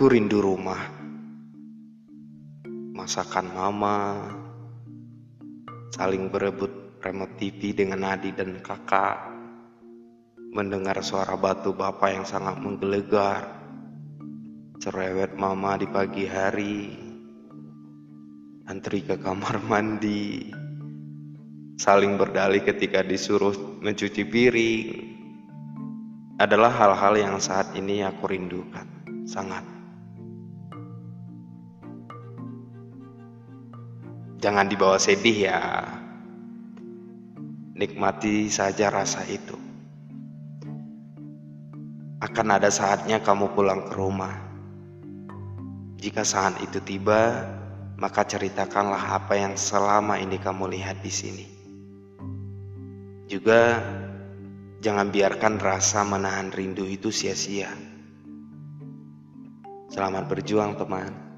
Aku rindu rumah, masakan mama, saling berebut remote TV dengan adik dan kakak, mendengar suara batu bapak yang sangat menggelegar, cerewet mama di pagi hari, antri ke kamar mandi, saling berdalih ketika disuruh mencuci piring, adalah hal-hal yang saat ini aku rindukan sangat. Jangan dibawa sedih ya. Nikmati saja rasa itu. Akan ada saatnya kamu pulang ke rumah. Jika saat itu tiba, maka ceritakanlah apa yang selama ini kamu lihat di sini. Juga jangan biarkan rasa menahan rindu itu sia-sia. Selamat berjuang, teman.